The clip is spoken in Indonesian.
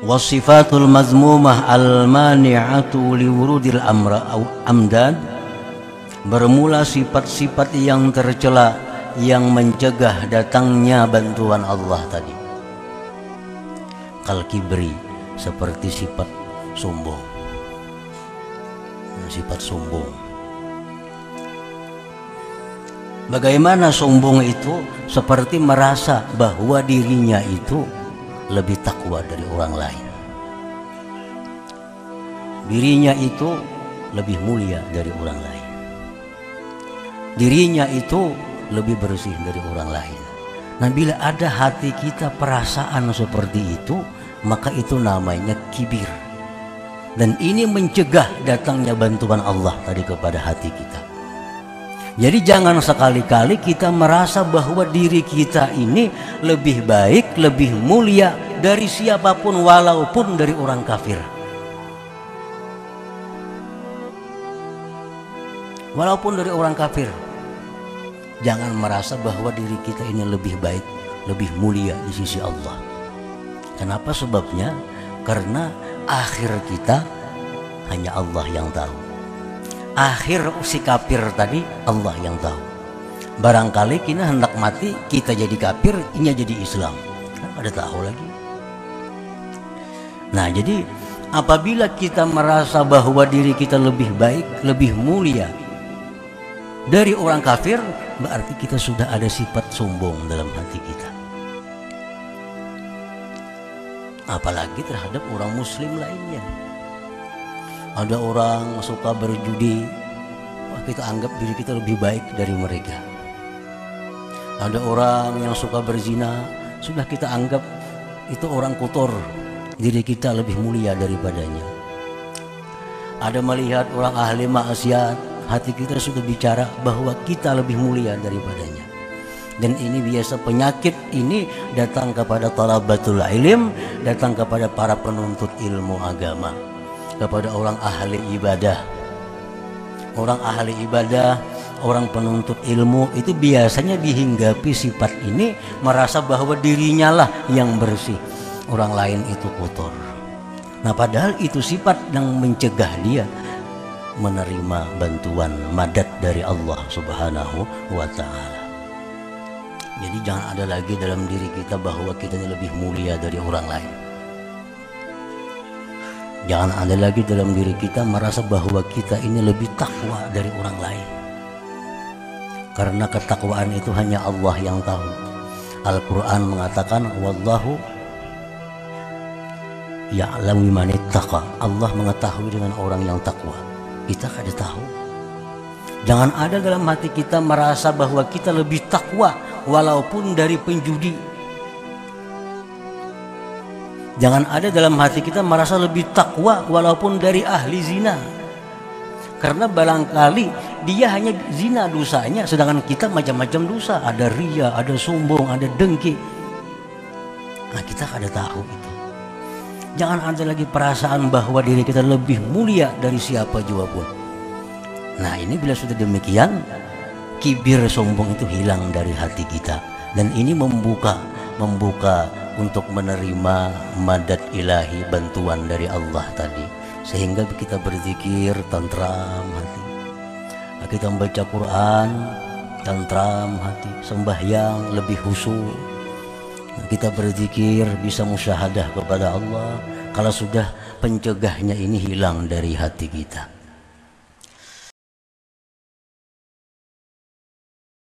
wasifatul mazmumah al mani'atu liwurudil amra au amdad bermula sifat-sifat yang tercela yang mencegah datangnya bantuan Allah tadi. Kal kibri seperti sifat sombong. Sifat sombong. Bagaimana sombong itu? Seperti merasa bahwa dirinya itu lebih takwa dari orang lain. Dirinya itu lebih mulia dari orang lain. Dirinya itu lebih bersih dari orang lain. Nah, bila ada hati kita perasaan seperti itu, maka itu namanya kibir. Dan ini mencegah datangnya bantuan Allah tadi kepada hati kita. Jadi jangan sekali-kali kita merasa bahwa diri kita ini lebih baik, lebih mulia dari siapa pun walaupun dari orang kafir. Walaupun dari orang kafir. Jangan merasa bahwa diri kita ini lebih baik, lebih mulia di sisi Allah. Kenapa sebabnya? Karena akhir kita hanya Allah yang tahu akhir si kafir tadi Allah yang tahu. Barangkali kita hendak mati kita jadi kafir ini jadi Islam. Kan ada tahu lagi. Nah jadi apabila kita merasa bahwa diri kita lebih baik lebih mulia dari orang kafir berarti kita sudah ada sifat sombong dalam hati kita. Apalagi terhadap orang muslim lainnya ada orang suka berjudi. Wah kita anggap diri kita lebih baik dari mereka. Ada orang yang suka berzina. Sudah kita anggap itu orang kotor. Diri kita lebih mulia daripadanya. Ada melihat orang ahli maksiat. Hati kita sudah bicara bahwa kita lebih mulia daripadanya. Dan ini biasa penyakit ini datang kepada talabatul ilm datang kepada para penuntut ilmu agama kepada orang ahli ibadah. Orang ahli ibadah, orang penuntut ilmu itu biasanya dihinggapi sifat ini merasa bahwa dirinya lah yang bersih, orang lain itu kotor. Nah, padahal itu sifat yang mencegah dia menerima bantuan madat dari Allah Subhanahu wa taala. Jadi jangan ada lagi dalam diri kita bahwa kita lebih mulia dari orang lain. Jangan ada lagi dalam diri kita merasa bahwa kita ini lebih takwa dari orang lain. Karena ketakwaan itu hanya Allah yang tahu. Al-Quran mengatakan, Wallahu ya'lamu man. Allah mengetahui dengan orang yang takwa. Kita kada tahu. Jangan ada dalam hati kita merasa bahwa kita lebih takwa walaupun dari penjudi Jangan ada dalam hati kita merasa lebih takwa walaupun dari ahli zina. Karena barangkali dia hanya zina dosanya sedangkan kita macam-macam dosa. Ada ria, ada sombong, ada dengki. Nah kita ada tahu itu. Jangan ada lagi perasaan bahwa diri kita lebih mulia dari siapa juga pun. Nah ini bila sudah demikian, kibir sombong itu hilang dari hati kita. Dan ini membuka, membuka untuk menerima madat ilahi bantuan dari Allah tadi. Sehingga kita berzikir tentram hati. Kita membaca Quran tentram hati. Sembahyang lebih husu kita berzikir bisa musyahadah kepada Allah. Kalau sudah pencegahnya ini hilang dari hati kita